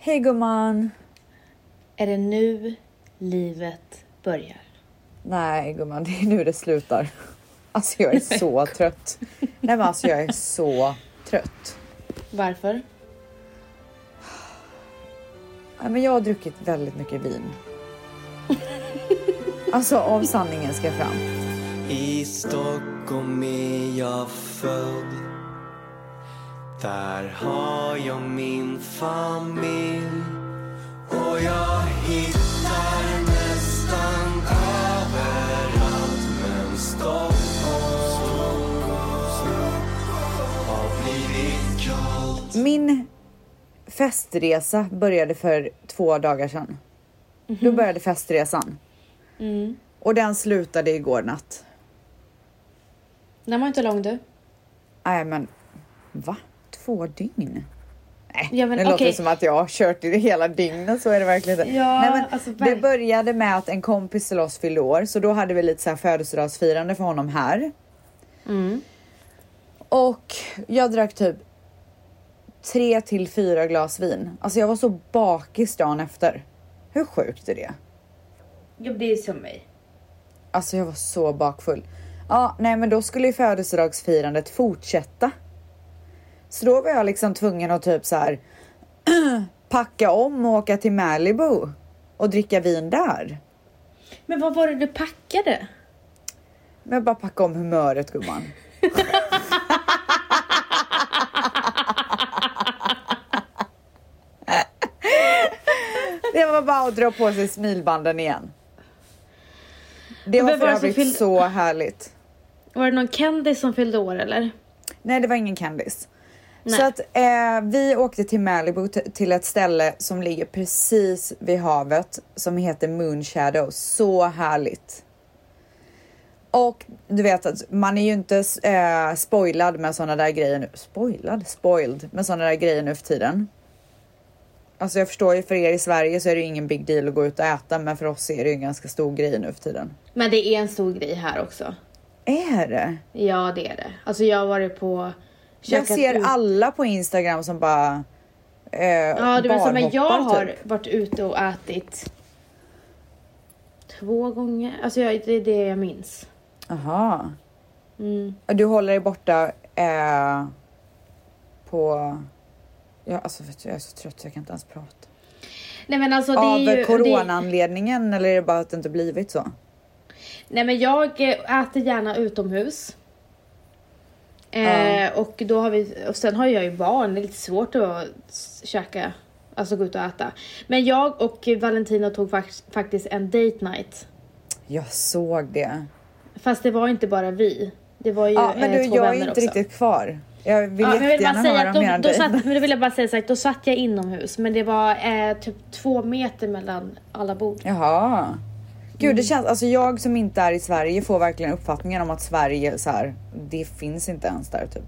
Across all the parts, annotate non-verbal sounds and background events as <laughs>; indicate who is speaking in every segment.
Speaker 1: Hej gumman!
Speaker 2: Är det nu livet börjar?
Speaker 1: Nej gumman, det är nu det slutar. Alltså jag är så trött. Nej men alltså jag är så trött.
Speaker 2: Varför?
Speaker 1: Nej, men jag har druckit väldigt mycket vin. Alltså om sanningen ska fram.
Speaker 3: I Stockholm är jag född Där har jag min familj Och jag hittar nästan överallt Men Stockholm har blivit kallt
Speaker 1: Min festresa började för två dagar sedan. Då började festresan.
Speaker 2: Mm.
Speaker 1: Och den slutade igår natt.
Speaker 2: Den var inte lång du.
Speaker 1: Nej men va? Två dygn? Nej,
Speaker 2: Ja, men
Speaker 1: det låter
Speaker 2: okej.
Speaker 1: som att jag har kört i det hela dygnet, så är det verkligen inte.
Speaker 2: Ja,
Speaker 1: Nej, men
Speaker 2: alltså,
Speaker 1: det började med att en kompis till oss fyllde år, så då hade vi lite så här födelsedagsfirande för honom här.
Speaker 2: Mm.
Speaker 1: Och jag drack typ tre till fyra glas vin. Alltså jag var så bakis dagen efter. Hur sjukt är det?
Speaker 2: Ja, det är som mig.
Speaker 1: Alltså jag var så bakfull. Ja, nej men då skulle ju födelsedagsfirandet fortsätta. Så då var jag liksom tvungen att typ så här <clears throat> packa om och åka till Malibu och dricka vin där.
Speaker 2: Men vad var det du packade?
Speaker 1: Men jag bara packa om humöret gumman. <laughs> Det var bara att dra på sig smilbanden igen. Det var för övrigt
Speaker 2: fyllde-
Speaker 1: så härligt.
Speaker 2: Var det någon kändis som fyllde år eller?
Speaker 1: Nej, det var ingen kändis.
Speaker 2: Nej.
Speaker 1: Så att eh, vi åkte till Malibu till ett ställe som ligger precis vid havet som heter Moonshadow. Så härligt. Och du vet att man är ju inte eh, spoilad med sådana där grejer nu. Spoilad? Spoiled med sådana där grejer nu för tiden. Alltså jag förstår ju för er i Sverige så är det ju ingen big deal att gå ut och äta men för oss är det ju en ganska stor grej nu för tiden.
Speaker 2: Men det är en stor grej här också.
Speaker 1: Är det?
Speaker 2: Ja, det är det. Alltså jag har varit på...
Speaker 1: Jag ser
Speaker 2: ut-
Speaker 1: alla på Instagram som bara eh,
Speaker 2: Ja, det var som jag har
Speaker 1: typ.
Speaker 2: varit ute och ätit två gånger. Alltså jag, det är det jag minns.
Speaker 1: Jaha.
Speaker 2: Mm.
Speaker 1: Du håller dig borta eh, på... Ja, alltså du, jag är så trött så jag kan inte ens prata.
Speaker 2: Nej men alltså det
Speaker 1: Av
Speaker 2: är ju... Det,
Speaker 1: coronaanledningen eller är det bara att det inte blivit så?
Speaker 2: nej men jag eh, äter gärna utomhus. Eh, och då har vi, och sen har jag ju barn, det är lite svårt att käka, alltså gå ut och äta. Men jag och Valentina tog fakt- faktiskt en date night.
Speaker 1: Jag såg det.
Speaker 2: Fast det var inte bara vi. Det var ju
Speaker 1: Ja, men
Speaker 2: eh,
Speaker 1: du,
Speaker 2: två
Speaker 1: jag är
Speaker 2: vänner
Speaker 1: inte
Speaker 2: också.
Speaker 1: riktigt kvar. Jag vill
Speaker 2: Ja, men jag vill
Speaker 1: jättegärna höra
Speaker 2: att
Speaker 1: mer
Speaker 2: då, då, satt, men då vill jag bara <laughs> säga så här, då satt jag inomhus men det var eh, typ två meter mellan alla bord.
Speaker 1: Jaha. Gud,
Speaker 2: Mm.
Speaker 1: det känns, alltså jag som inte är i Sverige får verkligen uppfattningen om att Sverige så här, det finns inte ens där typ.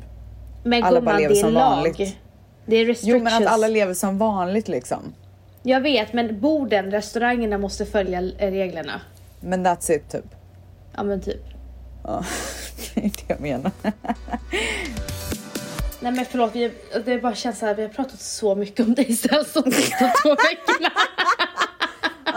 Speaker 2: Men
Speaker 1: Alla bara
Speaker 2: gumman,
Speaker 1: lever
Speaker 2: det är
Speaker 1: som
Speaker 2: lag.
Speaker 1: vanligt.
Speaker 2: Det är
Speaker 1: Jo,
Speaker 2: restrictions.
Speaker 1: men att alla lever som vanligt liksom.
Speaker 2: Jag vet, men borden, restaurangerna måste följa reglerna.
Speaker 1: Men that's it typ.
Speaker 2: Ja men typ.
Speaker 1: Ja, <laughs> det är det jag menar.
Speaker 2: Nej men förlåt, vi, det bara känns så här, vi har pratat så mycket om dig Stelson de sista två veckorna.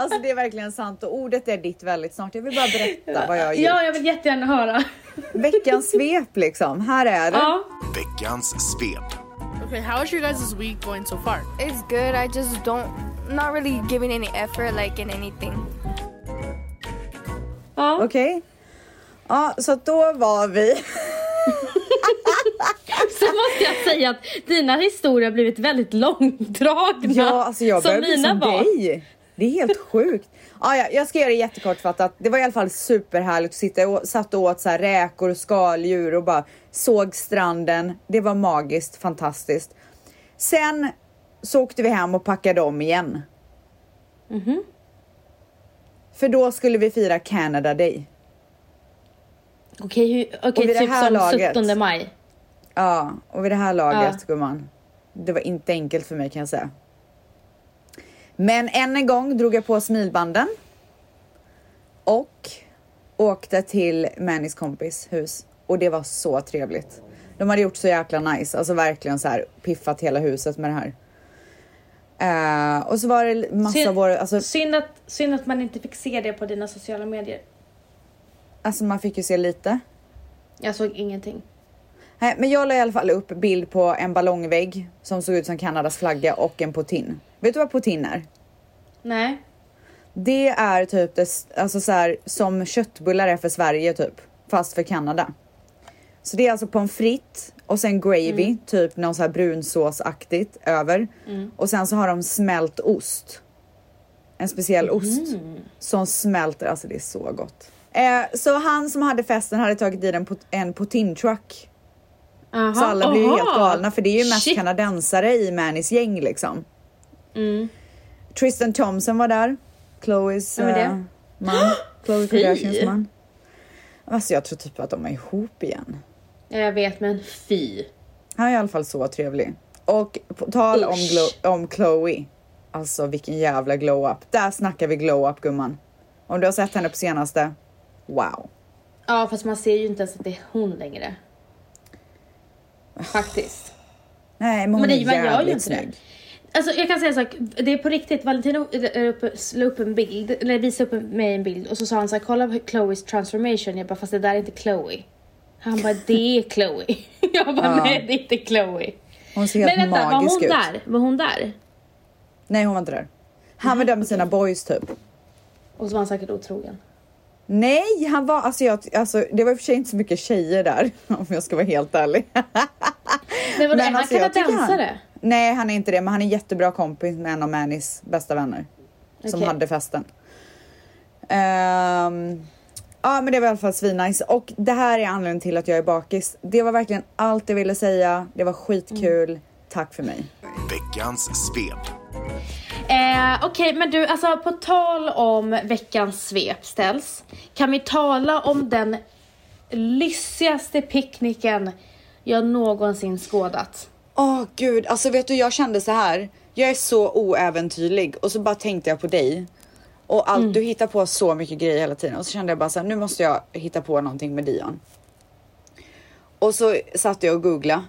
Speaker 1: Alltså det är verkligen sant och ordet är ditt väldigt snart. Jag vill bara berätta vad jag har gjort.
Speaker 2: Ja, jag vill jättegärna höra.
Speaker 1: Veckans svep liksom. Här är det.
Speaker 2: Ja.
Speaker 4: Veckans svep.
Speaker 5: Okay, how is your guys' week going so far?
Speaker 6: It's good. I just don't, not really giving any effort like in anything.
Speaker 2: ja.
Speaker 1: Okej. Ja, så då var vi. <laughs>
Speaker 2: Så måste jag säga att dina historier har blivit väldigt långdragna.
Speaker 1: Ja, alltså jag börjar bli
Speaker 2: mina
Speaker 1: som
Speaker 2: var.
Speaker 1: dig. Det är helt sjukt. Ja, ja, jag ska göra det jättekortfattat. Det var i alla fall superhärligt att sitta och satt och åt så här räkor och skaldjur och bara såg stranden. Det var magiskt, fantastiskt. Sen så åkte vi hem och packade om igen.
Speaker 2: Mhm.
Speaker 1: För då skulle vi fira Canada Day.
Speaker 2: Okej,
Speaker 1: vid det
Speaker 2: typ
Speaker 1: här
Speaker 2: som
Speaker 1: laget-
Speaker 2: 17 maj.
Speaker 1: Ja, och vid det här laget
Speaker 2: Ja.
Speaker 1: gumman. Det var inte enkelt för mig kan jag säga. Men än en gång drog jag på smilbanden. Och åkte till Mannys kompis hus. Och det var så trevligt. De hade gjort så jäkla nice, alltså verkligen så här piffat hela huset med det här. Eh, och så var det massa
Speaker 2: Synd-
Speaker 1: av våra, alltså,
Speaker 2: Synd att, synd att man inte fick se det på dina sociala medier.
Speaker 1: alltså man fick ju se lite.
Speaker 2: Jag såg ingenting.
Speaker 1: Nej, men jag la i alla fall upp bild på en ballongvägg som såg ut som Kanadas flagga och en potin. Vet du vad potin är?
Speaker 2: Nej.
Speaker 1: Det är typ det, alltså så här, som köttbullar är för Sverige typ, fast för Kanada. Så det är alltså pommes frites och sen gravy, typ någon så här brunsåsaktigt över. Och sen så har de smält ost. En speciell ost som smälter, alltså det är så gott. Eh, så han som hade festen hade tagit dit en, pot- en poutine-truck. Så alla blir ju helt galna för det är ju mest
Speaker 2: Shit.
Speaker 1: kanadensare i Mannys gäng liksom.
Speaker 2: Mm.
Speaker 1: Tristan Thompson var där. Chloes
Speaker 2: är det?
Speaker 1: eh, man. <gasps> Chloe. Kardashians man. Alltså jag tror typ att de är ihop igen.
Speaker 2: Ja, Jag vet men fy.
Speaker 1: Han är i alla fall så trevlig. Och på tal om, om Chloe. Alltså vilken jävla glow-up. Där snackar vi glow-up gumman. Om du har sett henne på senaste. Wow.
Speaker 2: Ja fast man ser ju inte ens att det är hon längre. Faktiskt.
Speaker 1: Nej men hon
Speaker 2: Men det,
Speaker 1: är
Speaker 2: man gör ju
Speaker 1: jävligt
Speaker 2: inte det. Alltså jag kan säga en sak, det är på riktigt, Valentino la upp, la upp en bild, eller visade upp mig en bild och så sa han så här, kolla på Chloes transformation, jag bara fast det där är inte Chloe. Han bara det är Chloe. <laughs> Jag bara
Speaker 1: Ja.
Speaker 2: nej det är inte Chloe.
Speaker 1: Hon ser helt
Speaker 2: Men vänta, var
Speaker 1: magisk
Speaker 2: hon
Speaker 1: ut.
Speaker 2: där? Var hon där?
Speaker 1: Nej hon var inte där. Han var där med sina boys typ.
Speaker 2: Och så var han säkert otrogen.
Speaker 1: Nej, han var alltså, jag, alltså det var i och för sig inte så mycket tjejer där <laughs> om jag ska vara helt ärlig.
Speaker 2: Nej vadå,
Speaker 1: Men
Speaker 2: är han
Speaker 1: alltså, jag tycker
Speaker 2: kanadensare?
Speaker 1: Nej, han är inte det, men han är jättebra kompis med en av Mannys bästa vänner som
Speaker 2: Okej.
Speaker 1: hade festen. Ehm, ja, men det var i alla fall svinnice och det här är anledningen till att jag är bakis. Det var verkligen allt jag ville säga. Det var skitkul.
Speaker 2: Mm.
Speaker 1: Tack för mig.
Speaker 4: Veckans svep.
Speaker 2: Eh, Okej, men du, alltså på tal om veckans svep ställs. Kan vi tala om den lyssigaste picknicken jag någonsin skådat?
Speaker 1: Åh gud, alltså vet du, jag kände så här. Jag är så oäventyrlig och så bara tänkte jag på dig. Och allt, du hittar på så mycket grejer hela tiden och så kände jag bara så här, nu måste jag hitta på någonting med Dion. Och så satt jag och googlade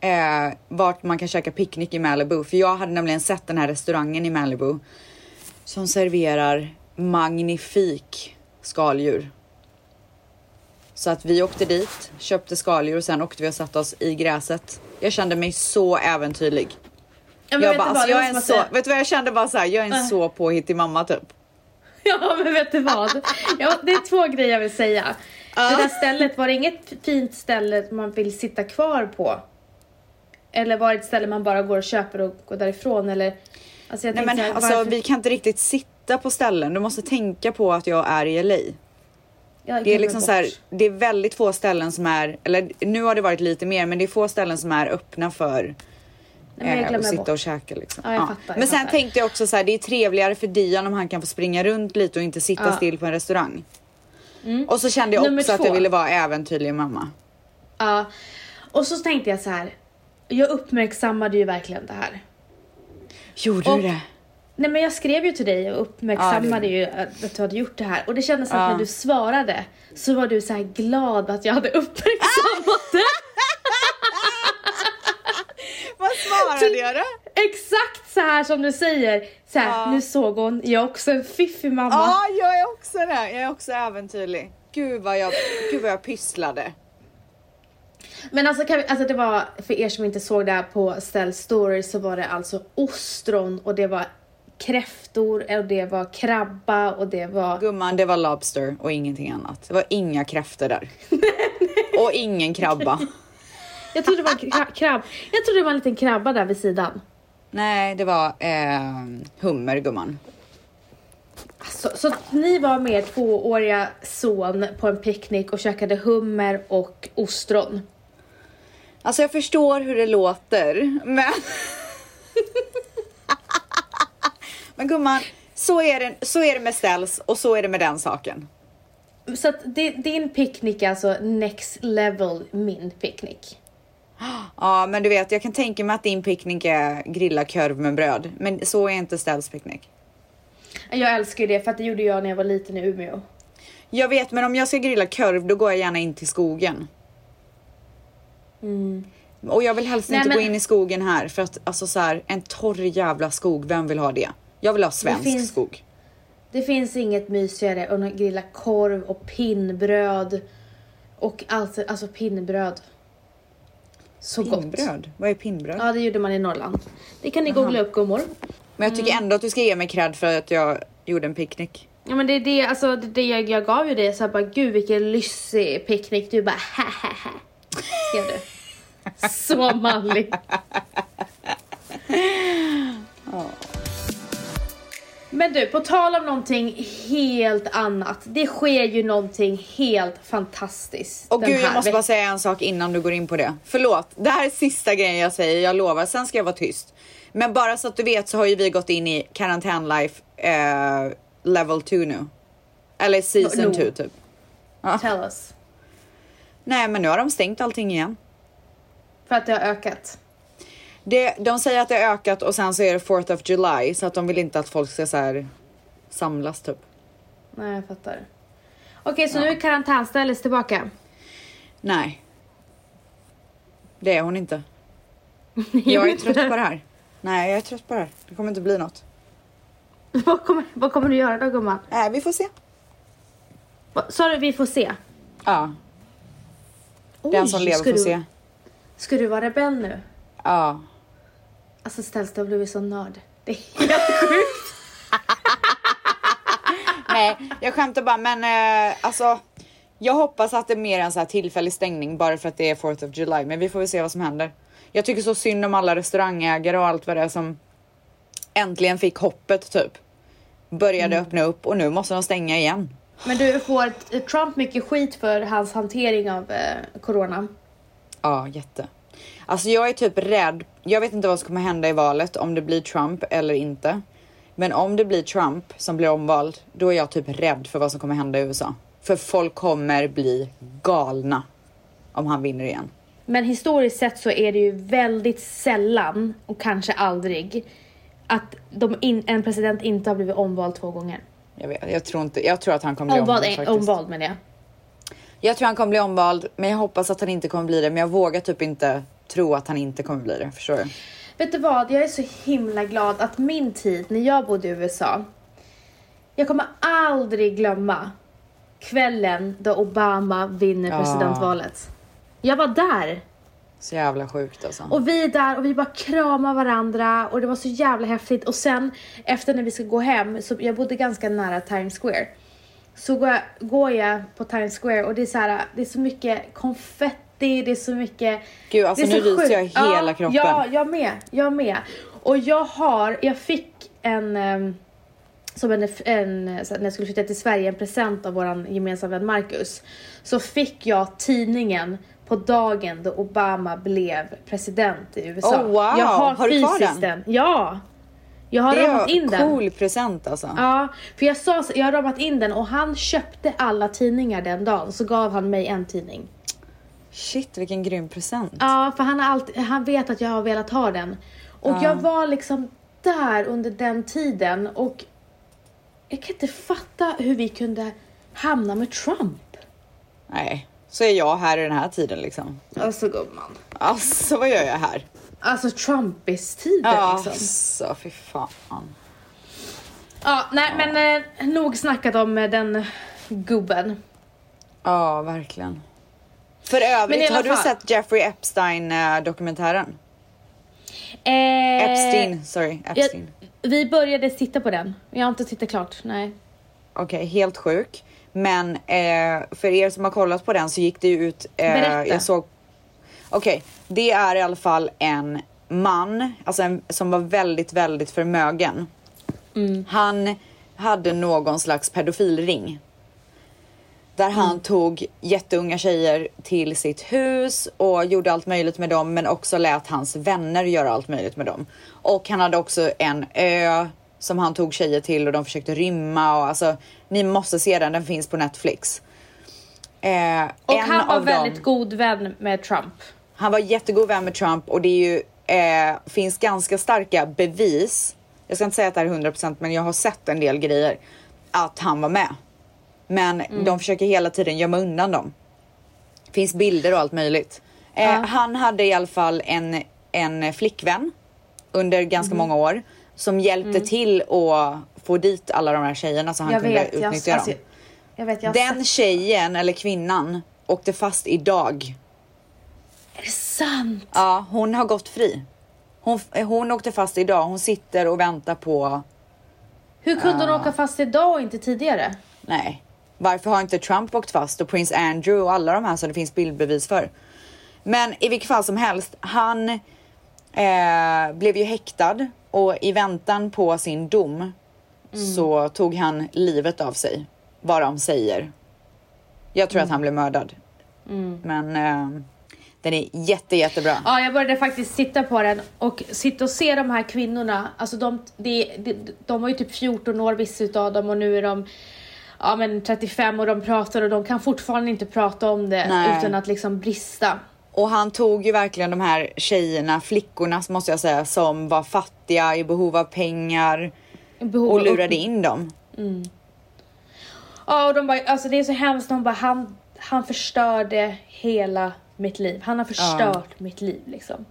Speaker 1: eh, vart man kan käka picknick i Malibu, för jag hade nämligen sett den här restaurangen i Malibu som serverar magnifik skaldjur. Så att vi åkte dit, köpte skaldjur och sen åkte vi och satte oss i gräset. Jag kände mig så äventyrlig.
Speaker 2: Ja,
Speaker 1: Jag bara, alltså,
Speaker 2: vad,
Speaker 1: jag är en
Speaker 2: måste
Speaker 1: så,
Speaker 2: bara säga-
Speaker 1: vet du vad jag kände bara så här, jag är en
Speaker 2: Äh.
Speaker 1: så påhittig mamma typ. <laughs>
Speaker 2: Ja, men vet du vad? Ja, det är två grejer jag vill säga. Det där stället, var det inget fint ställe man vill sitta kvar på? Eller var det ett ställe man bara går och köper och går därifrån? Eller, alltså
Speaker 1: Nej men
Speaker 2: här,
Speaker 1: alltså
Speaker 2: varför-
Speaker 1: vi kan inte riktigt sitta på ställen. Du måste tänka på att jag är i LA. Det är liksom så här, det är väldigt få ställen som är, eller nu har det varit lite mer, men det är få ställen som är öppna för
Speaker 2: Nej,
Speaker 1: eh, att sitta
Speaker 2: bort.
Speaker 1: och käka liksom.
Speaker 2: Ja, fattar, jag
Speaker 1: men sen
Speaker 2: fattar.
Speaker 1: tänkte jag också så här, det är trevligare för Dion om han kan få springa runt lite och inte sitta
Speaker 2: Ja.
Speaker 1: still på en restaurang. Och så kände jag
Speaker 2: Nummer
Speaker 1: också att jag ville vara äventyrlig mamma.
Speaker 2: Ja. Och så tänkte jag så här. Jag uppmärksammade ju verkligen det här.
Speaker 1: Gjorde
Speaker 2: Och-
Speaker 1: du det?
Speaker 2: Nej men jag skrev ju till dig och uppmärksammade
Speaker 1: Ja,
Speaker 2: ju att du hade gjort det här. Och det kändes som
Speaker 1: Ja.
Speaker 2: att när du svarade så var du så här glad att jag hade uppmärksammat det. <laughs>
Speaker 1: Vad svarade jag då?
Speaker 2: Exakt så här som du säger. Så här,
Speaker 1: Ja.
Speaker 2: nu såg hon, jag är också en fiffig mamma.
Speaker 1: Ja, jag är också det. Jag är också äventyrlig. Gud vad jag, gud vad jag pysslade.
Speaker 2: Men alltså, kan vi, alltså det var, för er som inte såg det här på Stell Story så var det alltså ostron och det var kräftor och det var krabba och det var...
Speaker 1: Gumman, det var lobster och ingenting annat. Det var inga kräftor där. och ingen krabba. <laughs>
Speaker 2: Jag trodde det var kra- krabb. Jag trodde det var en liten krabba där vid sidan.
Speaker 1: Nej, det var eh, hummer gumman.
Speaker 2: Så, så ni var med er tvååriga son på en picknick och käkade hummer och ostron.
Speaker 1: Alltså jag förstår hur det låter, men... <laughs> men gumman, så är, det, så är det med ställs och så är det med den saken.
Speaker 2: Så att di- din picknick är alltså next level min picknick. <gasps>
Speaker 1: Ja, men du vet, jag kan tänka mig att din picknick är grilla korv med bröd, men så är inte ställs picknick.
Speaker 2: Jag älskar det för att det gjorde jag när jag var liten i Umeå.
Speaker 1: Jag vet, men om jag ska grilla korv, då går jag gärna in till skogen. Och jag vill helst
Speaker 2: Nej,
Speaker 1: inte
Speaker 2: men-
Speaker 1: gå in i skogen här för att alltså så här, en torr jävla skog, vem vill ha det? Jag vill ha svensk
Speaker 2: finns-
Speaker 1: skog.
Speaker 2: Det finns inget mysigare än att grilla korv och pinnbröd. Och allt, alltså pinnbröd. Så gott.
Speaker 1: Pinnbröd? Vad är pinnbröd?
Speaker 2: Ja, det gjorde man i Norrland. Det kan ni googla upp gummor.
Speaker 1: Men jag tycker ändå att du ska ge mig cred för att jag gjorde en picknick.
Speaker 2: Ja men det är det, alltså det, det jag, jag gav ju det så här bara gud vilken lyssig picknick. Du bara ha ha ha. Skrev du. <laughs> Så manlig. Men du, på tal om någonting helt annat. Det sker ju någonting helt fantastiskt.
Speaker 1: Och gud jag måste bara säga en sak innan du går in på det. Förlåt, det här är sista grejen jag säger, jag lovar. Sen ska jag vara tyst. Men bara så att du vet så har ju vi gått in i karantänlife eh, level 2 nu. Eller season
Speaker 2: No.
Speaker 1: 2 typ.
Speaker 2: Tell us.
Speaker 1: Nej men nu har de stängt allting igen.
Speaker 2: För att det har ökat.
Speaker 1: Det, de säger att det har ökat och sen så är det 4th of July så att de vill inte att folk ska så här samlas typ.
Speaker 2: Nej jag fattar. Okej så nu är karantänstället tillbaka.
Speaker 1: Nej. Det är hon inte. <laughs> Jag är trött på det här. Nej jag är trött på det här. Det kommer inte bli något. <laughs>
Speaker 2: vad, kommer, vad kommer du göra då gumman?
Speaker 1: Nej vi får se.
Speaker 2: Sa du vi får se?
Speaker 1: Ja, den som
Speaker 2: Oj,
Speaker 1: lever
Speaker 2: ska
Speaker 1: får
Speaker 2: du,
Speaker 1: se.
Speaker 2: Ska du vara rebell nu?
Speaker 1: Ja.
Speaker 2: Alltså ställs det har blivit så nörd. Det är helt <laughs> sjukt.
Speaker 1: Nej, jag skämtar bara men eh, alltså. Jag hoppas att det är mer en så här tillfällig stängning bara för att det är 4th of July, men vi får väl se vad som händer. Jag tycker så synd om alla restaurangägare och allt vad det är som äntligen fick hoppet typ. Började öppna upp och nu måste de stänga igen.
Speaker 2: Men du får Trump mycket skit för hans hantering av eh, corona.
Speaker 1: Ja, jätte. Alltså jag är typ rädd. Jag vet inte vad som kommer hända i valet, om det blir Trump eller inte. Men om det blir Trump som blir omvald, då är jag typ rädd för vad som kommer hända i USA. För folk kommer bli galna om han vinner igen.
Speaker 2: Men historiskt sett så är det ju väldigt sällan, och kanske aldrig, att in, en president inte har blivit omvald två gånger.
Speaker 1: Jag, vet, jag, tror inte, jag tror att han kommer bli
Speaker 2: Omvald,
Speaker 1: omvald, faktiskt.
Speaker 2: omvald med det.
Speaker 1: Jag tror han kommer bli omvald, men jag hoppas att han inte kommer bli det. Men jag vågar typ inte tro att han inte kommer bli det. Förstår du?
Speaker 2: Vet du vad, jag är så himla glad att min tid när jag bodde i USA, jag kommer aldrig glömma kvällen då Obama vinner
Speaker 1: Ja.
Speaker 2: presidentvalet. Jag var där
Speaker 1: Så jävla sjukt alltså.
Speaker 2: och vi är där och vi bara kramar varandra och det var så jävla häftigt och sen efter när vi ska gå hem, så jag bodde ganska nära Times Square, så går jag, går jag på Times Square och det är så här, det är så mycket konfetti, det är så mycket
Speaker 1: Gud, alltså
Speaker 2: det
Speaker 1: nu ryser jag hela
Speaker 2: ja,
Speaker 1: kroppen.
Speaker 2: Ja, jag med. Jag med. Och jag har, jag fick en, ehm, som en, en, när jag skulle flytta till Sverige, en present av våran gemensamma vän Marcus. Så fick jag tidningen på dagen då Obama blev president i USA.
Speaker 1: Oh, wow.
Speaker 2: Jag har,
Speaker 1: Har du kvar
Speaker 2: fysiskt
Speaker 1: den?
Speaker 2: Ja! Jag har
Speaker 1: det
Speaker 2: ramat in
Speaker 1: är
Speaker 2: den.
Speaker 1: en cool present alltså.
Speaker 2: Ja, för jag sa jag har ramat in den och han köpte alla tidningar den dagen så gav han mig en tidning.
Speaker 1: Shit, vilken grym present.
Speaker 2: Ja, för han, har alltid, han vet att jag har velat ha den. Och jag var liksom där under den tiden och jag kan inte fatta hur vi kunde hamna med Trump.
Speaker 1: Nej, så är jag här i den här tiden liksom.
Speaker 2: Alltså gumman.
Speaker 1: Alltså vad gör jag här?
Speaker 2: Alltså Trumpis-tiden
Speaker 1: Ja,
Speaker 2: liksom.
Speaker 1: alltså fy fan.
Speaker 2: Ja, nej men eh, nog snackat om eh, den gubben.
Speaker 1: Ja, verkligen. För övrigt, har du
Speaker 2: fall-
Speaker 1: sett Jeffrey Epstein eh, dokumentären? Epstein, sorry, Epstein.
Speaker 2: Vi började titta på den. Jag har inte tittat klart, nej.
Speaker 1: Okej, helt sjuk. Men eh, för er som har kollat på den så gick det ju ut. Eh,
Speaker 2: Berätta.
Speaker 1: Jag såg. Okej, det är i alla fall en man, alltså en, som var väldigt, väldigt förmögen.
Speaker 2: Mm.
Speaker 1: Han hade någon slags pedofilring. Där han
Speaker 2: Mm.
Speaker 1: tog jätteunga tjejer till sitt hus och gjorde allt möjligt med dem men också lät hans vänner göra allt möjligt med dem. Och han hade också en ö som han tog tjejer till och de försökte rymma och alltså ni måste se den, den finns på Netflix. Eh,
Speaker 2: Och han var väldigt
Speaker 1: dem,
Speaker 2: god vän med Trump.
Speaker 1: han var jättegod vän med Trump och det ju, eh, finns ganska starka bevis. Jag ska inte säga att det här är 100% men jag har sett en del grejer. Att han var med. Men
Speaker 2: Mm.
Speaker 1: de försöker hela tiden gömma undan dem. Finns bilder och allt möjligt. Eh, Han hade i alla fall en, en flickvän under ganska
Speaker 2: Mhm.
Speaker 1: många år som hjälpte till att få dit alla de här tjejerna så han
Speaker 2: Mm. Jag
Speaker 1: kunde
Speaker 2: vet, jag,
Speaker 1: utnyttja
Speaker 2: alltså,
Speaker 1: dem.
Speaker 2: jag vet, jag
Speaker 1: Den tjejen eller kvinnan åkte fast idag.
Speaker 2: Är det sant?
Speaker 1: Ja, hon har gått fri. Hon, hon åkte fast idag. Hon sitter och väntar på...
Speaker 2: Hur kunde hon åka fast idag och inte tidigare?
Speaker 1: Nej. Varför har inte Trump åkt fast och Prince Andrew och alla de här som det finns bildbevis för? Men i vilket fall som helst, han eh, blev ju häktad och i väntan på sin dom så tog han livet av sig. Vad de säger. Jag tror att han blev mördad. Men eh, den är jätte, jättebra.
Speaker 2: Ja, jag började faktiskt sitta på den och sitta och se de här kvinnorna. Alltså de, de, de, de var ju typ 14 år vissa utav dem och nu är de ja, men 35 och de pratar och de kan fortfarande inte prata om det
Speaker 1: Nej.
Speaker 2: utan att liksom brista.
Speaker 1: Och han tog ju verkligen de här tjejerna, flickorna måste jag säga, som var fattiga, i behov av pengar
Speaker 2: Behov
Speaker 1: och lurade
Speaker 2: upp-
Speaker 1: in dem.
Speaker 2: Ja, och de bara, alltså det är så hemskt. De bara, han, han förstörde hela mitt liv. Han har förstört mitt liv liksom.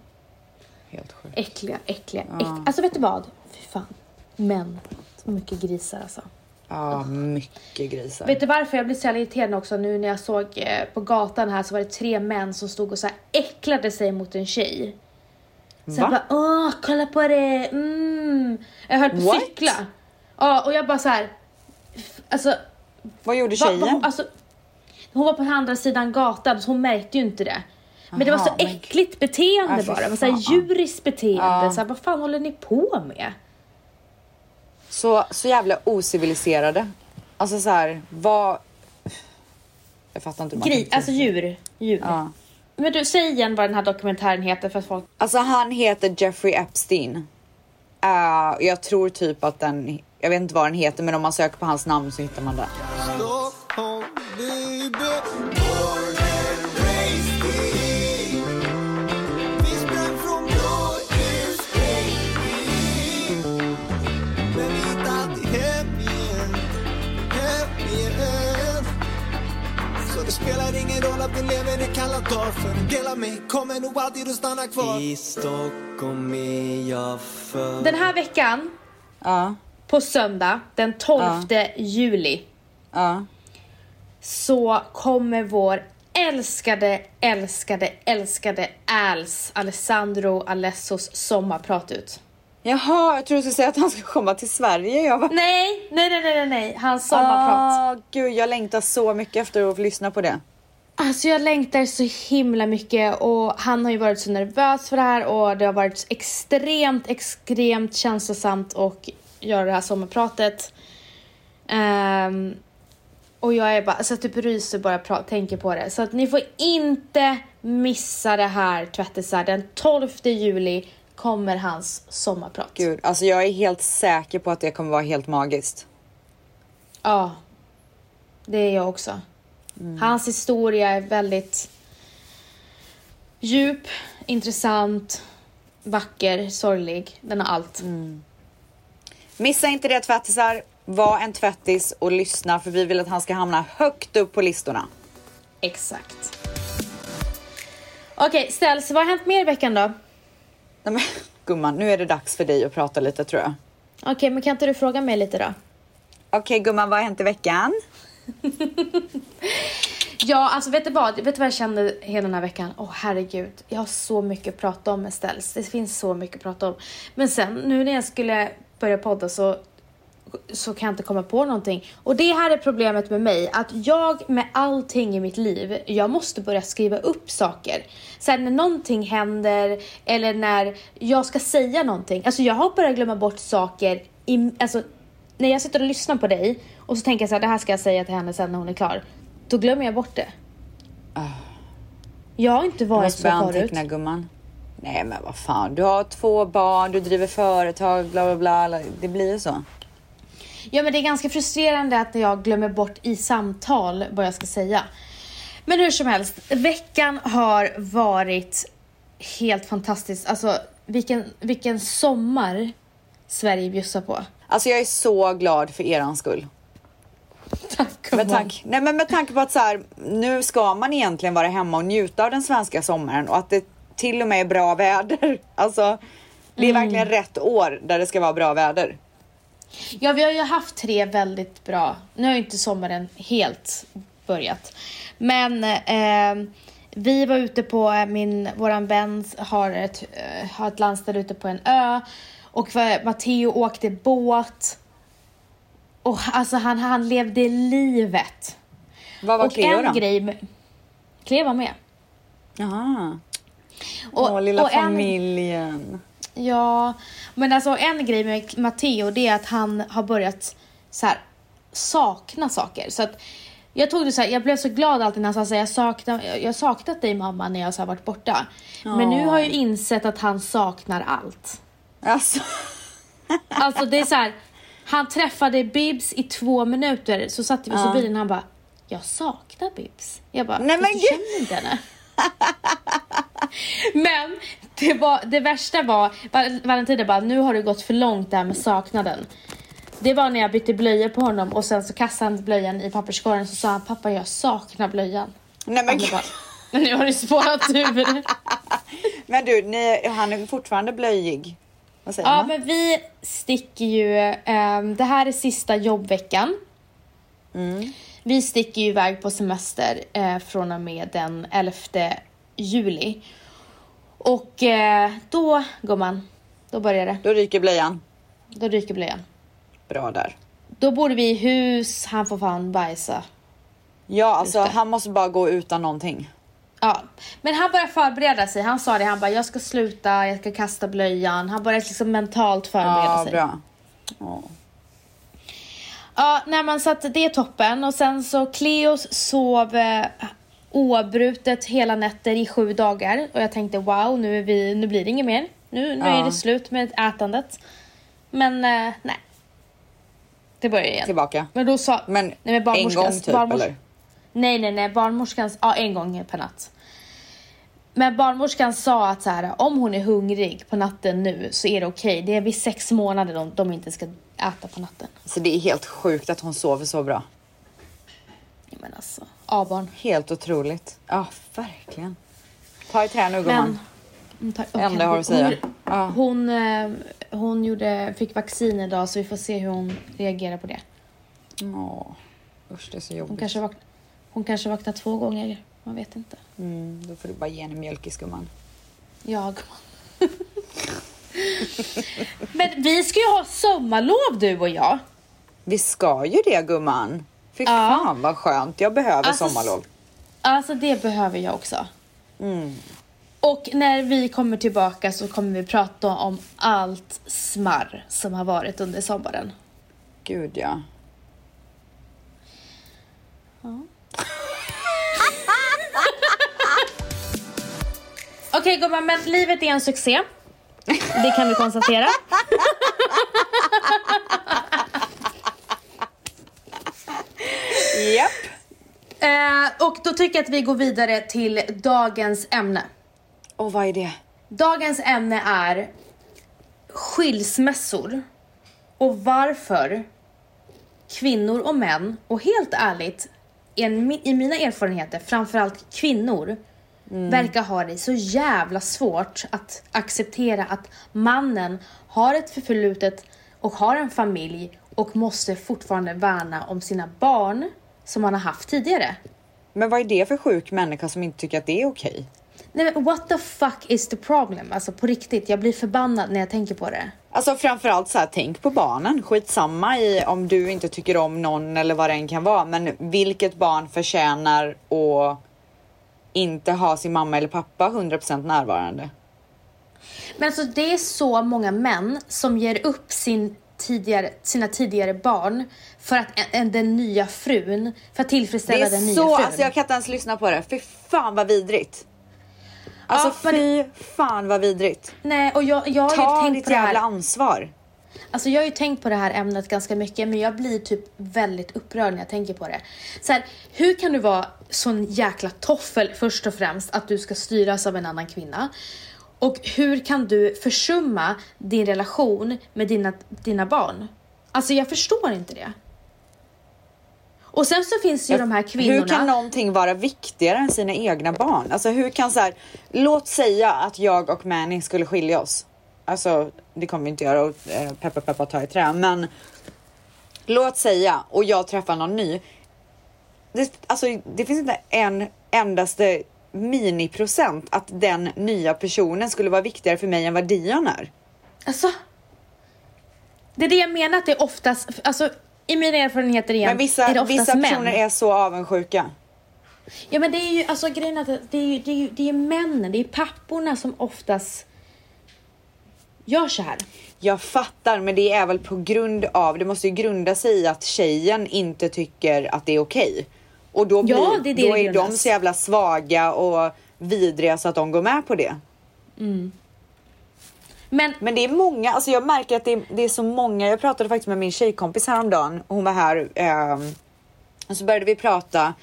Speaker 1: Helt sjukt.
Speaker 2: Äckliga, äckliga, äckliga. Alltså vet du vad? Fy fan. Män. Så mycket grisar alltså.
Speaker 1: Ja, mycket grisar.
Speaker 2: Vet du varför jag blev så jävla irriterad också nu när jag såg eh, på gatan här så var det tre män som stod och så här äcklade sig mot en tjej. Så jag
Speaker 1: Va?
Speaker 2: bara åh kolla på det, mm. Jag höll på att cykla. Ja och jag bara så här. Alltså,
Speaker 1: Vad gjorde
Speaker 2: va, va,
Speaker 1: tjejen?
Speaker 2: hon, alltså hon var på andra sidan gatan så hon märkte ju inte det. Men det var
Speaker 1: Aha,
Speaker 2: så
Speaker 1: men-
Speaker 2: äckligt beteende
Speaker 1: Ja, fy
Speaker 2: bara. Det var så här djuriskt beteende.
Speaker 1: Ja.
Speaker 2: Så här, vad fan håller ni på med?
Speaker 1: Så, så jävla ociviliserade. Alltså så här, vad... Jag fattar inte hur man
Speaker 2: Gri,
Speaker 1: kan-
Speaker 2: alltså djur. djur.
Speaker 1: Ja.
Speaker 2: Men du, säg igen vad den här dokumentären heter för att folk
Speaker 1: Alltså han heter Jeffrey Epstein. Uh, jag tror typ att den, jag vet inte vad den heter men om man söker på hans namn så hittar man den.
Speaker 3: Vi lever i kalla dagar För en del av mig kommer nog alltid att stanna kvar I Stockholm är jag född
Speaker 2: Den här veckan,
Speaker 1: Ja,
Speaker 2: på söndag, den 12 juli,
Speaker 1: ja.
Speaker 2: så kommer vår älskade, älskade, älskade Als Alessandro Alessos sommarprat ut.
Speaker 1: Jaha, jag tror du skulle säga att han ska komma till Sverige. Jag bara,
Speaker 2: Nej, nej, nej, nej, nej, hans sommarprat.
Speaker 1: ah, gud, jag längtar så mycket efter att få lyssna på det.
Speaker 2: Alltså jag längtar så himla mycket och han har ju varit så nervös för det här och det har varit extremt, extremt känslosamt att göra det här sommarpratet. Ehm, och jag är bara, alltså typ ryser bara pra- tänker på det. Så att ni får inte missa det här tvättisar. Den 12 juli kommer hans sommarprat.
Speaker 1: Gud, alltså jag är helt säker på att det kommer vara helt magiskt.
Speaker 2: Ja, det är jag också. Hans historia är väldigt djup, intressant, vacker, sorglig. Den har allt.
Speaker 1: Missa inte det tvättisar. Var en tvättis och lyssna för vi vill att han ska hamna högt upp på listorna.
Speaker 2: Exakt. Okej, ställs. Vad har hänt mer i veckan då?
Speaker 1: Nej, men, gumman, nu är det dags för dig att prata lite tror jag.
Speaker 2: Okej, men kan inte du fråga mig lite då?
Speaker 1: Okej gumman, vad har hänt i veckan? <laughs>
Speaker 2: Ja, alltså vet du vad? Vet du vad jag kände hela den här veckan? Åh herregud, jag har så mycket att prata om med ställs. Det finns så mycket att prata om. Men sen, nu när jag skulle börja podda så, så kan jag inte komma på någonting. Och det här är problemet med mig, att jag med allting i mitt liv, jag måste börja skriva upp saker. Sen när någonting händer eller när jag ska säga någonting. Alltså jag har börjat glömma bort saker i, alltså när jag sitter och lyssnar på dig och så tänker jag så här, det här ska jag säga till henne sen när hon är klar. Då glömmer jag bort det. Jag har inte
Speaker 1: Du
Speaker 2: varit
Speaker 1: måste
Speaker 2: så
Speaker 1: börja
Speaker 2: förut.
Speaker 1: anteckna gumman. Nej men vad fan, du har två barn, du driver företag, bla bla bla. Det blir ju så.
Speaker 2: Ja men det är ganska frustrerande att jag glömmer bort i samtal vad jag ska säga. Men hur som helst, veckan har varit helt fantastisk. Alltså vilken, vilken sommar Sverige bjussar på.
Speaker 1: Alltså jag är så glad för eran skull.
Speaker 2: Tack
Speaker 1: Med, tank, nej, men med tanke på att så här, nu ska man egentligen vara hemma och njuta av den svenska sommaren och att det till och med är bra väder. <laughs> Alltså, det är verkligen rätt år där det ska vara bra väder.
Speaker 2: Ja, vi har ju haft tre väldigt bra. Nu har ju inte sommaren helt börjat. Men eh, vi var ute på, eh, min, våran vän har ett, eh, har ett landställe ute på en ö. Och för- Matteo åkte båt. Och alltså han, han levde livet.
Speaker 1: Vad var
Speaker 2: och
Speaker 1: Cleo
Speaker 2: en
Speaker 1: då?
Speaker 2: grej... Cleo var med.
Speaker 1: Jaha.
Speaker 2: Och,
Speaker 1: Åh, lilla
Speaker 2: och en-
Speaker 1: familjen.
Speaker 2: Ja, men alltså en grej med Matteo det är att han har börjat så här sakna saker. Så att jag tog det så här, jag blev så glad alltid när han sa jag saknar, jag har saknat dig mamma när jag så varit borta. Men nu har jag insett att han saknar allt.
Speaker 1: Alltså,
Speaker 2: Alltså det är så här, han träffade Bibs i två minuter så satt vi oss i bilen och han bara, jag saknar Bibs. Jag bara,
Speaker 1: Nej,
Speaker 2: "Fast
Speaker 1: men
Speaker 2: du
Speaker 1: gud."
Speaker 2: känner inte henne. Men det, var, det värsta var, Val- Valentina bara, nu har det gått för långt där med saknaden. Det var när jag bytte blöjor på honom och sen så kastade han blöjan i papperskorgen så sa han, pappa jag saknar blöjan.
Speaker 1: nej men,
Speaker 2: bara, nu har det spårat ur. <laughs>
Speaker 1: men du, ni, han är fortfarande blöjig. Vad säger
Speaker 2: Ja
Speaker 1: man?
Speaker 2: men vi sticker ju, ehm, det här är sista jobbveckan. Vi sticker ju iväg på semester eh, från och med den 11 juli. Och eh, då, gumman, då börjar det.
Speaker 1: Då ryker blöjan.
Speaker 2: Då ryker blöjan.
Speaker 1: Bra där.
Speaker 2: Då bor vi i hus, han får fan bajsa.
Speaker 1: Ja, alltså han måste bara gå utan någonting.
Speaker 2: Ja, men han börjar förbereda sig. Han sa det, han bara jag ska sluta, jag ska kasta blöjan. Han börjar liksom mentalt förbereda
Speaker 1: Ja,
Speaker 2: sig.
Speaker 1: bra. Ja.
Speaker 2: Ja, nej men så att det är toppen. Och sen så Cleos sov eh, oavbrutet hela nätter i sju dagar. Och jag tänkte wow, nu, är vi, nu blir det inget mer. Nu, nu
Speaker 1: Ja.
Speaker 2: är det slut med ätandet. Men eh, nej. Det börjar igen.
Speaker 1: Tillbaka.
Speaker 2: Men då sa...
Speaker 1: Men,
Speaker 2: nej, men
Speaker 1: en gång typ
Speaker 2: barnmors-
Speaker 1: eller?
Speaker 2: Nej, nej, nej. Barnmorskans... Ja, en gång per natt. Men barnmorskan sa att så här, om hon är hungrig på natten nu så är det okej. Det är vid sex månader de, de inte ska äta på natten.
Speaker 1: Så det är helt sjukt att hon sover så bra.
Speaker 2: Men alltså, A-barn.
Speaker 1: Helt otroligt. Ja, verkligen. Ta i trä nu gumman.
Speaker 2: Men... Mm,
Speaker 1: enda har att säga.
Speaker 2: Hon,
Speaker 1: Ja.
Speaker 2: hon, eh, hon gjorde, fick vaccin idag så vi får se hur hon reagerar på det.
Speaker 1: Åh, usch det är så
Speaker 2: Hon
Speaker 1: jobbigt.
Speaker 2: kanske, vakn, hon kanske vaknar två gånger. Man vet inte.
Speaker 1: Mm, då får du bara ge henne mjölkis gumman.
Speaker 2: Jag. <laughs> Men vi ska ju ha sommarlov du och jag.
Speaker 1: Vi ska ju det gumman. Fy
Speaker 2: Ja.
Speaker 1: fan vad skönt. Jag behöver
Speaker 2: Alltså,
Speaker 1: sommarlov.
Speaker 2: Alltså det behöver jag också.
Speaker 1: Mm.
Speaker 2: Och när vi kommer tillbaka så kommer vi prata om allt smarr som har varit under sommaren.
Speaker 1: Gud ja.
Speaker 2: Okej gumman, men livet är en succé. Det kan vi konstatera. <laughs>
Speaker 1: Japp.
Speaker 2: Eh, och då tycker jag att vi går vidare till dagens ämne.
Speaker 1: Och vad är det?
Speaker 2: Dagens ämne är skilsmässor och varför kvinnor och män, och helt ärligt, en, i mina erfarenheter, framförallt kvinnor, verkar ha det så jävla svårt att acceptera att mannen har ett förflutet och har en familj och måste fortfarande värna om sina barn som han har haft tidigare.
Speaker 1: Men vad är det för sjuk människa som inte tycker att det är okej?
Speaker 2: Nej men what the fuck is the problem? Alltså på riktigt, jag blir förbannad när jag tänker på det.
Speaker 1: Alltså framförallt så här, tänk på barnen. Skitsamma i om du inte tycker om någon eller vad det än kan vara. Men vilket barn förtjänar att inte ha sin mamma eller pappa 100% närvarande?
Speaker 2: Men alltså det är så många män som ger upp sin tidigare, sina tidigare barn för att en, en, den nya frun, för att
Speaker 1: Det
Speaker 2: tillfredsställa den
Speaker 1: är
Speaker 2: nya
Speaker 1: så,
Speaker 2: frun.
Speaker 1: alltså jag kan inte ens lyssna på det. Fy fan vad vidrigt. Alltså
Speaker 2: Ja, men
Speaker 1: fy fan vad vidrigt.
Speaker 2: Nej, och jag, jag har
Speaker 1: Ta
Speaker 2: tänkt
Speaker 1: ditt
Speaker 2: på det här.
Speaker 1: jävla ansvar.
Speaker 2: Alltså jag har ju tänkt på det här ämnet ganska mycket men jag blir typ väldigt upprörd när jag tänker på det. Så här, hur kan du vara sån jäkla toffel först och främst att du ska styras av en annan kvinna? Och hur kan du försumma din relation med dina, dina barn? Alltså jag förstår inte det. Och sen så finns ju de här kvinnorna.
Speaker 1: Hur kan någonting vara viktigare än sina egna barn? Alltså hur kan så här, låt säga att jag och Manny skulle skilja oss. Alltså det kommer vi inte göra och eh, peppa peppa ta i trä, men låt säga och jag träffar någon ny. Det, alltså det finns inte en endaste miniprocent att den nya personen skulle vara viktigare för mig än vad Dion är.
Speaker 2: Alltså. Det är det jag menar att det är oftast, alltså i mina erfarenheter igen,
Speaker 1: Men vissa,
Speaker 2: är det oftast
Speaker 1: vissa personer
Speaker 2: män.
Speaker 1: är så avundsjuka.
Speaker 2: Ja men det är ju, alltså grejen att det är ju, det är ju, det är männen, det är papporna som oftast gör så här.
Speaker 1: Jag fattar, men det är väl på grund av, det måste ju grunda sig i att tjejen inte tycker att det är okej. Och då, blir,
Speaker 2: Ja, det är det
Speaker 1: då är de så jävla svaga och vidriga så att de går med på det.
Speaker 2: Men
Speaker 1: Men det är många, alltså jag märker att det är, det är så många. Jag pratade faktiskt med min tjejkompis häromdagen. Hon var här ehm, och så började vi prata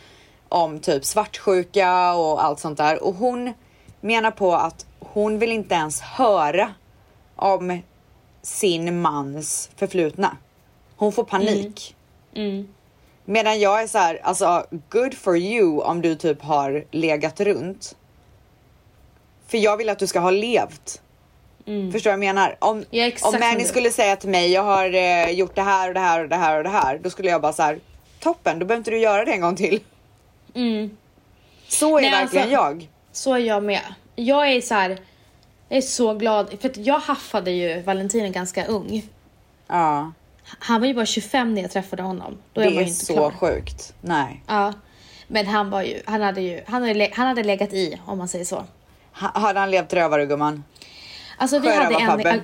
Speaker 1: om typ svartsjuka och allt sånt där. Och hon menar på att hon vill inte ens höra om sin mans förflutna. Hon får panik.
Speaker 2: mm,
Speaker 1: Medan jag är så här, alltså good for you om du typ har legat runt. För jag vill att du ska ha levt. Förstår du vad jag menar? Om,
Speaker 2: Mm. Ja,
Speaker 1: om Manny skulle säga till mig, jag har eh, gjort det här och det här och det här och det här. Då skulle jag bara så här, toppen, då behöver inte du göra det en gång till.
Speaker 2: mm,
Speaker 1: Så är
Speaker 2: Nej,
Speaker 1: verkligen
Speaker 2: alltså-
Speaker 1: jag.
Speaker 2: så är jag med. Jag är så här, jag är så glad, för att jag haffade ju Valentino ganska ung.
Speaker 1: Ja,
Speaker 2: Han var ju bara 25 när jag träffade honom. Då
Speaker 1: det
Speaker 2: är
Speaker 1: så
Speaker 2: klar.
Speaker 1: sjukt. Nej.
Speaker 2: Ja. Men han var ju, han hade ju, han hade, han hade legat i om man säger så.
Speaker 1: Ha, hade han levt rövare gumman?
Speaker 2: Alltså vi hade en,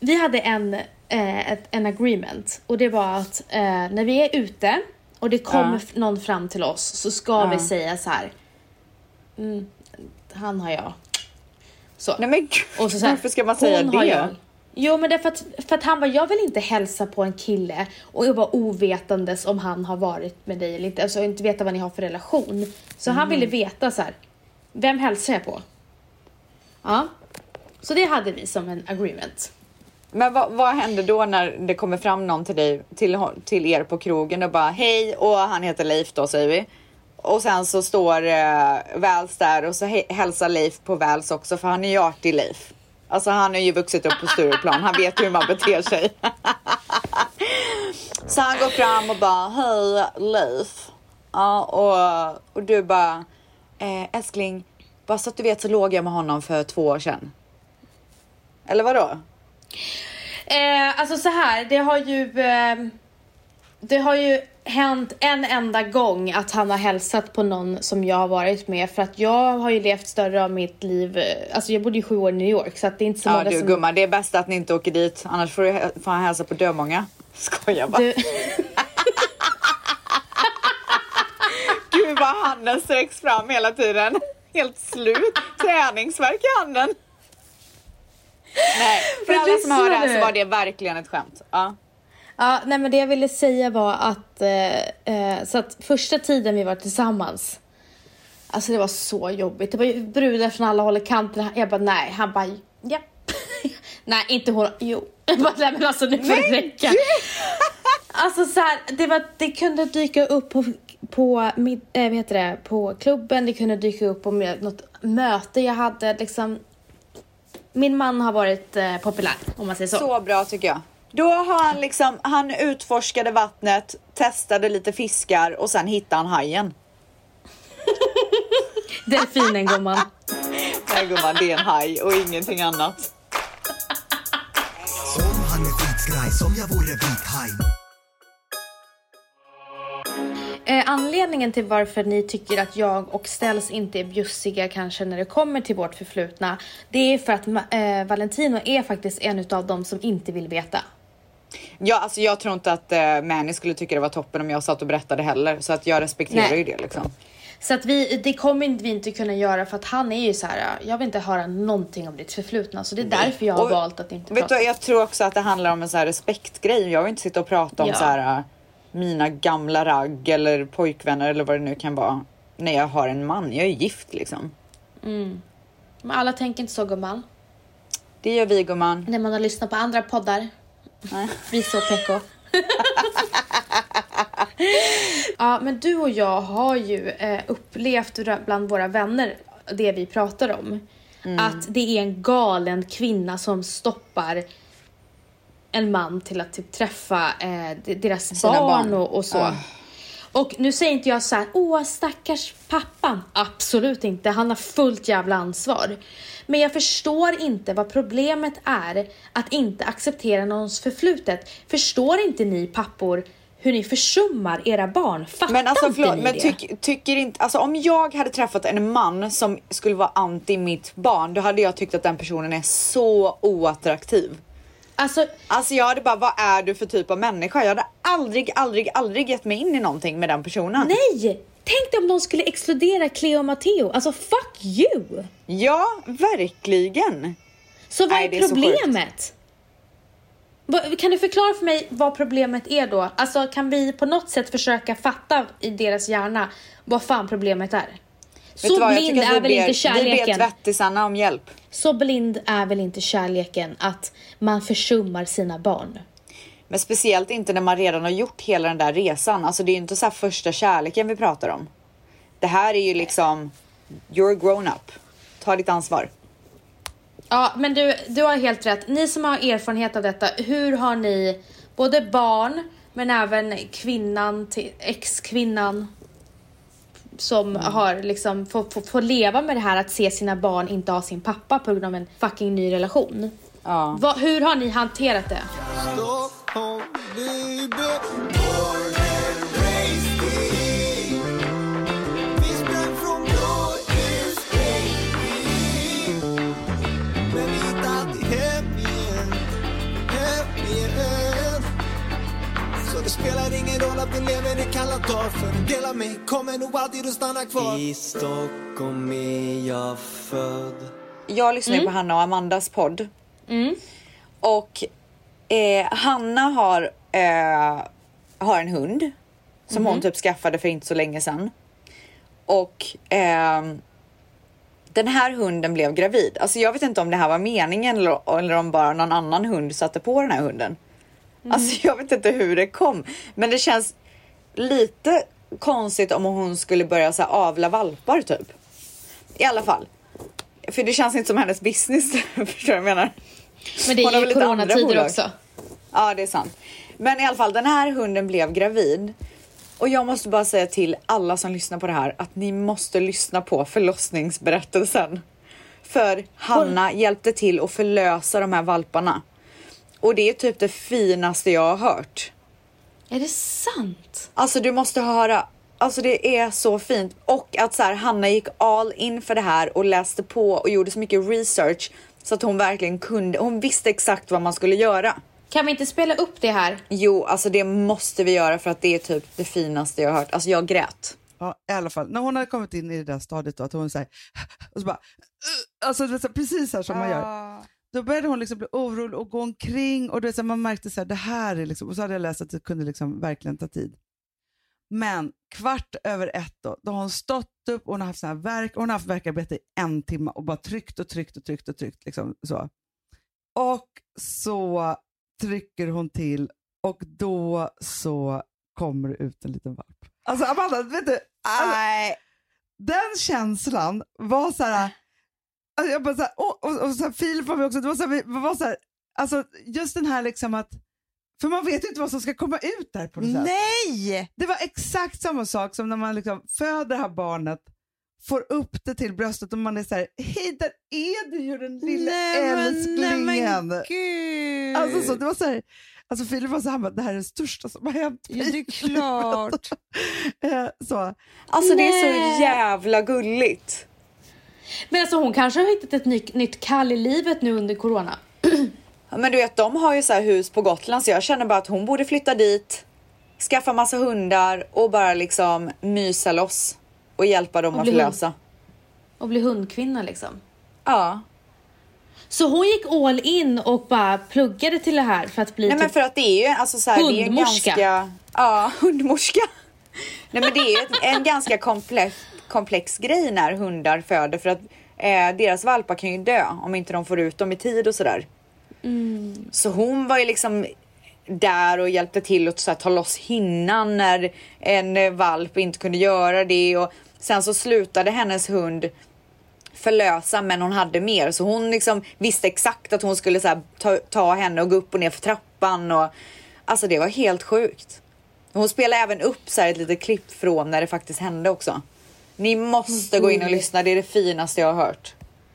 Speaker 2: vi hade en, eh, ett, en agreement och det var att eh, när vi är ute och det kommer
Speaker 1: Ja.
Speaker 2: någon fram till oss så ska
Speaker 1: Ja.
Speaker 2: vi säga så här. Mm, han har jag. Så.
Speaker 1: Nej men gud,
Speaker 2: Och så här,
Speaker 1: varför ska man säga det?
Speaker 2: jag. Jo men det är för att, för att han var jag vill inte hälsa på en kille och jag var ovetandes om han har varit med dig eller inte. Alltså inte veta vad ni har för relation. Så han
Speaker 1: Mm.
Speaker 2: ville veta så här. Vem hälsar jag på? Ja. Så det hade vi som en agreement.
Speaker 1: Men vad, vad händer då när det kommer fram någon till dig, till, till er på krogen och bara hej och han heter Leif då säger vi. Och sen så står eh, Väls där och så hälsar Leif på Väls också för han är ju artig Leif. Alltså han är ju vuxit upp på Stureplan, han vet hur man beter sig. <laughs> så han går fram och bara hej Leif. Ja och, och du bara eh, älskling, bara så att du vet så låg jag med honom för två år sedan. Eller vadå?
Speaker 2: Eh, alltså så här, det har ju... Eh, det har ju hänt en enda gång att han har hälsat på någon som jag har varit med för att jag har ju levt större av mitt liv, eh, alltså jag bodde ju sju år i New York så att det är inte så
Speaker 1: Ja
Speaker 2: många
Speaker 1: du
Speaker 2: som...
Speaker 1: gumman, det är bäst att ni inte åker dit. Annars får, du, får han hälsa på dömånga. <laughs> Skojar bara.
Speaker 2: Du, <laughs>
Speaker 1: Gud vad handen sträcks fram hela tiden. Helt slut. Träningsvärk i handen. Nej, för alla som hör det här så var det verkligen ett skämt. Ja.
Speaker 2: Ja, nej men det jag ville säga var att, eh, eh, så att första tiden vi var tillsammans, alltså det var så jobbigt. Det var ju brudar från alla håll och kanter. Jag bara nej, han bara ja. <laughs> nej, inte hon, jo. <laughs> Jag bara nej men alltså nu får det räcka. <laughs> Alltså så här, det, var, det kunde dyka upp på, på, mid, äh, vad heter det, på klubben, det kunde dyka upp på något möte jag hade. Liksom. Min man har varit eh, populär om man säger så.
Speaker 1: Så bra tycker jag. Då har han liksom, han utforskade vattnet, testade lite fiskar och sen hittade han hajen.
Speaker 2: Delfinen gumman.
Speaker 1: Nej gumman, det är en haj och ingenting annat.
Speaker 3: Om han är skitskraj som jag vore vit haj
Speaker 2: Eh, anledningen till varför ni tycker att jag och Ställs inte är bjussiga kanske när det kommer till vårt förflutna, det är för att eh, Valentino är faktiskt en av dem som inte vill veta.
Speaker 1: Ja, alltså jag tror inte att eh, Manny skulle tycka det var toppen om jag satt och berättade heller. Så att jag respekterar
Speaker 2: Nej.
Speaker 1: ju det liksom.
Speaker 2: Så att vi, det kommer inte vi inte kunna göra för att han är ju så här. jag vill inte höra någonting om ditt förflutna. Så det är därför jag har
Speaker 1: Och
Speaker 2: valt att inte prata.
Speaker 1: du, jag tror också att det handlar om en så här respektgrej. Jag vill inte sitta och prata om
Speaker 2: Ja.
Speaker 1: så här äh, mina gamla ragg eller pojkvänner eller vad det nu kan vara. När jag har en man. Jag är gift liksom.
Speaker 2: Men alla tänker inte så gumman.
Speaker 1: Det gör vi gumman.
Speaker 2: När man har lyssnat på andra poddar. Vi så PK. <laughs> Ja, men du och jag har ju eh, upplevt bland våra vänner det vi pratar om.
Speaker 1: Mm.
Speaker 2: Att det är en galen kvinna som stoppar en man till att typ träffa eh, de- deras barn,
Speaker 1: barn.
Speaker 2: Och, och så.
Speaker 1: Ah.
Speaker 2: Och nu säger inte jag så här, åh stackars pappan. Absolut inte, han har fullt jävla ansvar. Men jag förstår inte vad problemet är att inte acceptera någons förflutet. Förstår inte ni pappor hur ni försummar era barn? Fattar
Speaker 1: Men alltså
Speaker 2: inte
Speaker 1: förlåt,
Speaker 2: ni
Speaker 1: men
Speaker 2: det?
Speaker 1: tyck, tycker inte, alltså om jag hade träffat en man som skulle vara anti mitt barn, då hade jag tyckt att den personen är så oattraktiv.
Speaker 2: Alltså,
Speaker 1: Alltså jag hade bara, vad är du för typ av människa? Jag hade aldrig, aldrig, aldrig gett mig in i någonting med den personen.
Speaker 2: nej! Tänk dig om de skulle exkludera Cleo och Matteo. Alltså fuck you!
Speaker 1: Ja, verkligen.
Speaker 2: Så vad är
Speaker 1: är
Speaker 2: problemet? Vad- Kan du förklara för mig vad problemet är då? Alltså kan vi på något sätt försöka fatta i deras hjärna vad fan problemet är?
Speaker 1: Vet
Speaker 2: Så blind är väl inte
Speaker 1: Vi ber
Speaker 2: kärleken?
Speaker 1: tvättisarna om hjälp.
Speaker 2: Så blind är väl inte kärleken att man försummar sina barn?
Speaker 1: Men speciellt inte när man redan har gjort hela den där resan. Alltså det är ju inte så här första kärleken vi pratar om. Det här är ju liksom, you're grown up. Ta ditt ansvar.
Speaker 2: Ja, men du, du har helt rätt. Ni som har erfarenhet av detta, hur har ni, både barn men även kvinnan, till- ex-kvinnan som
Speaker 1: Mm. har
Speaker 2: liksom får, får, får leva med det här att se sina barn inte ha sin pappa på grund av en fucking ny relation.
Speaker 1: Ja.
Speaker 2: Va, hur har ni hanterat det?
Speaker 3: Stockholm, kommer nog alltid att stanna kvar
Speaker 7: I Stockholm är jag född
Speaker 1: Jag lyssnar ju på Hanna och Amandas podd. Och eh, Hanna har, eh, har en hund som hon typ skaffade för inte så länge sedan. Och ehm, den här hunden blev gravid. Alltså jag vet inte om det här var meningen eller, eller om bara någon annan hund satte på den här hunden. Alltså jag vet inte hur det kom. Men det känns lite konstigt om hon skulle börja så här, avla valpar typ. I alla fall. För det känns inte som hennes business. <laughs> Förstår du vad jag menar?
Speaker 2: Men det
Speaker 1: Hon
Speaker 2: är ju coronatider också.
Speaker 1: Ja, det är sant. Men i alla fall, den här hunden blev gravid. Och jag måste bara säga till alla som lyssnar på det här att ni måste lyssna på förlossningsberättelsen. För Hanna hjälpte till att förlösa de här valparna. Och det är typ det finaste jag har hört.
Speaker 2: Är det sant?
Speaker 1: Alltså du måste höra. Alltså det är så fint. Och att så här, Hanna gick all in för det här och läste på och gjorde så mycket research så att hon verkligen kunde. Hon visste exakt vad man skulle göra.
Speaker 2: Kan vi inte spela upp det här?
Speaker 1: Jo, alltså det måste vi göra för att det är typ det finaste jag har hört. Alltså jag grät.
Speaker 8: Ja, i alla fall. När hon hade kommit in i det där stadiet då, att hon säger och så bara, alltså precis så här som man gör. Då började hon liksom bli orolig och gå omkring och är så här, man märkte så här, det här är liksom, och så hade jag läst att det kunde liksom verkligen ta tid. Men kvart över ett då, då har hon stått upp och hon har haft så här verk, hon har haft verkarbete i en timme och bara tryckt och tryckt och tryckt och tryckt. Liksom, så. Och så trycker hon till och då så kommer det ut en liten valp. Alltså Amanda, vet du? Alltså, den känslan var så här... Alltså jag bara så här, och, och, och så här, Filip var med också, det var så här, vi var så här, alltså just den här liksom att, för man vet ju inte vad som ska komma ut där på något sätt.
Speaker 9: Nej!
Speaker 8: Det var exakt samma sak som när man liksom föder det här barnet, får upp det till bröstet och man är så här, hej där är du ju den lilla
Speaker 9: Nej,
Speaker 8: älsklingen.
Speaker 9: Nej men gud!
Speaker 8: Alltså så, det var så här, alltså Filip var så här, det här är det största som har hänt
Speaker 9: Ja,
Speaker 8: mig
Speaker 9: det är klart.
Speaker 8: livet." <laughs> Eh, så.
Speaker 1: Alltså det är
Speaker 2: Nej.
Speaker 1: så jävla gulligt.
Speaker 2: Men alltså hon kanske har hittat ett nytt, nytt kall i livet nu under corona. <clears throat>
Speaker 1: Ja, Men du vet, de har ju så här hus på Gotland så jag känner bara att hon borde flytta dit, skaffa massa hundar och bara liksom mysa loss och hjälpa dem
Speaker 2: Och
Speaker 1: att
Speaker 2: bli
Speaker 1: förlösa.
Speaker 2: Och bli hundkvinna liksom.
Speaker 1: Ja.
Speaker 2: Så hon gick all in och bara pluggade till det här för att bli
Speaker 1: Nej men
Speaker 2: typ...
Speaker 1: för att det är ju alltså så här, det är
Speaker 2: Hundmorska.
Speaker 1: ganska... Ja, <laughs> hundmorska. Nej men det är ju en ganska komplex, komplex grej när hundar föder för att eh, deras valpar kan ju dö om inte de får ut dem i tid och sådär.
Speaker 2: Mm.
Speaker 1: Så hon var ju liksom där och hjälpte till att så här, ta loss hinnan när en valp inte kunde göra det och sen så slutade hennes hund förlösa men hon hade mer så hon liksom visste exakt att hon skulle så här, ta, ta henne och gå upp och ner för trappan och alltså det var helt sjukt. Hon spelade även upp så här ett litet klipp från när det faktiskt hände också. Ni måste gå in och lyssna, det är det finaste jag har hört.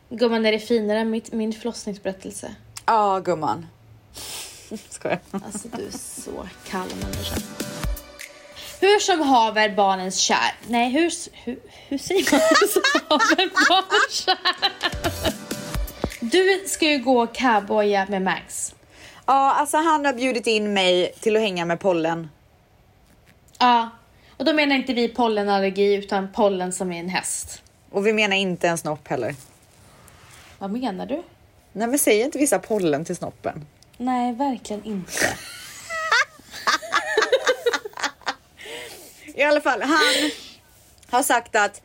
Speaker 2: Gumman, är det finare än mitt, min förlossningsberättelse?
Speaker 1: Ja gumman. <laughs> Skojar.
Speaker 2: Alltså du är så kall människa. Hur som haver barnens kär. Nej, hur, hur, hur säger man? Hur som haver barnens kär. Du ska ju gå cowboya med Max.
Speaker 1: Ja alltså han har bjudit in mig till att hänga med pollen.
Speaker 2: Ja, och då menar inte vi pollenallergi utan pollen som är en häst.
Speaker 1: Och vi menar inte en snopp heller.
Speaker 2: Vad menar du?
Speaker 1: Nej men säger inte vissa pollen till snoppen?
Speaker 2: Nej, verkligen inte. <laughs>
Speaker 1: I alla fall, han har sagt att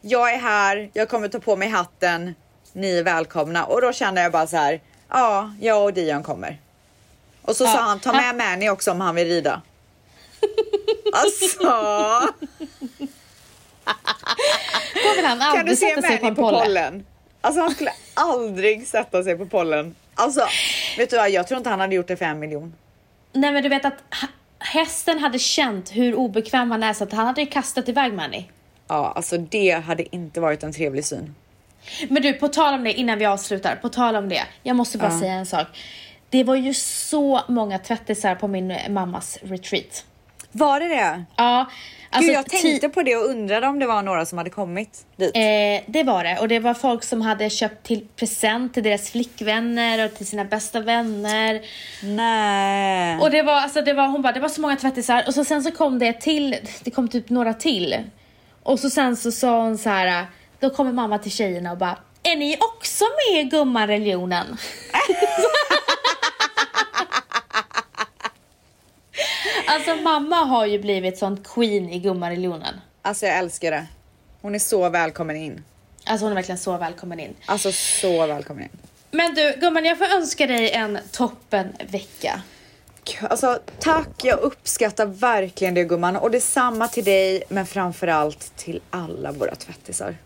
Speaker 1: jag är här, jag kommer ta på mig hatten, ni är välkomna. Och då kände jag bara så här, ja, jag och Dion kommer. Och så
Speaker 2: Ja,
Speaker 1: sa han, ta med Mani också om han vill rida. Alltså,
Speaker 2: han
Speaker 1: kan du se
Speaker 2: på
Speaker 1: Mani
Speaker 2: en
Speaker 1: på
Speaker 2: polle.
Speaker 1: pollen? Alltså han skulle aldrig sätta sig på pollen. Alltså, vet du vad, jag tror inte han hade gjort det för en miljon.
Speaker 2: Nej men du vet att hästen hade känt hur obekväm han är så att han hade ju kastat iväg Manny.
Speaker 1: Ja, alltså det hade inte varit en trevlig syn.
Speaker 2: Men du, på tal om det innan vi avslutar, på tal om det. Jag måste bara
Speaker 1: Ja.
Speaker 2: säga en sak. Det var ju så många tvättisar på min mammas retreat.
Speaker 1: Var det det?
Speaker 2: Ja, alltså
Speaker 1: Gud, jag tänkte på det och undrade om det var några som hade kommit dit.
Speaker 2: Eh, det var det. Och det var folk som hade köpt till present till deras flickvänner och till sina bästa vänner.
Speaker 1: Nej.
Speaker 2: Och det var, alltså det var, hon bara, det var så många tvättisar. Och så sen så kom det till, det kom typ några till. Och så sen så sa hon så här, då kommer mamma till tjejerna och bara, är ni också med i gummareligionen? <laughs> <laughs> alltså mamma har ju blivit sånt queen i gummareligionen.
Speaker 1: Alltså jag älskar det. Hon är så välkommen in.
Speaker 2: Alltså hon är verkligen så välkommen in.
Speaker 1: Alltså så välkommen in.
Speaker 2: Men du gumman, jag får önska dig en toppen vecka.
Speaker 1: Alltså tack, jag uppskattar verkligen det gumman och detsamma till dig men framförallt till alla våra tvättisar.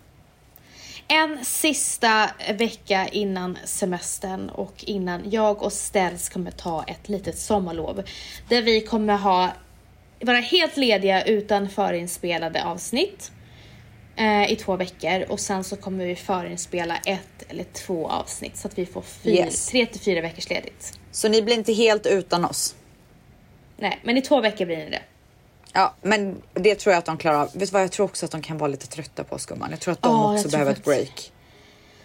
Speaker 2: En sista vecka innan semestern och innan jag och Ställs kommer ta ett litet sommarlov. Där vi kommer ha, vara helt lediga utan förinspelade avsnitt eh, i två veckor och sen så kommer vi förinspela ett eller två avsnitt så att vi får fyra,
Speaker 1: Yes.
Speaker 2: tre till fyra veckors ledigt.
Speaker 1: Så ni blir inte helt utan oss.
Speaker 2: Nej, men i två veckor blir det.
Speaker 1: Ja, men det tror jag att de klarar av. Vet du vad, jag tror också att de kan vara lite trötta på oss gumman. Jag tror att de
Speaker 2: jag
Speaker 1: också behöver ett break.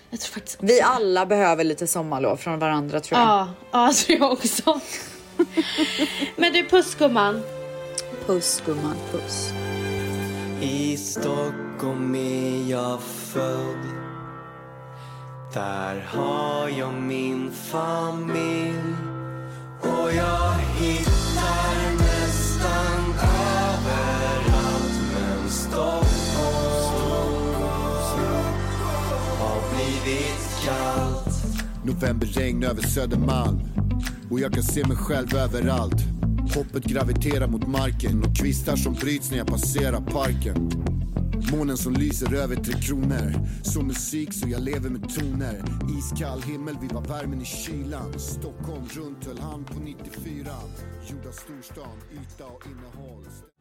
Speaker 2: Jag tror faktiskt också
Speaker 1: Vi
Speaker 2: det.
Speaker 1: alla behöver lite sommarlov från varandra tror jag.
Speaker 2: Ja, ja, tror jag också. <laughs> men du, puss gumman.
Speaker 1: Puss gumman, puss.
Speaker 7: I Stockholm är jag född Där har jag min familj Och jag hittar nästan men Stockholm har blivit kallt
Speaker 10: Novemberregn över Södermalm. Och jag kan se mig själv överallt. Hoppet graviterar mot marken och kvistar som bryts när jag passerar parken. Månen som lyser över Tre Kronor. Så musik så jag lever med toner. Iskall himmel, vi var värmen i kylan. Stockholm runt höll hand på 94 Gjord av storstan, yta och innehåll.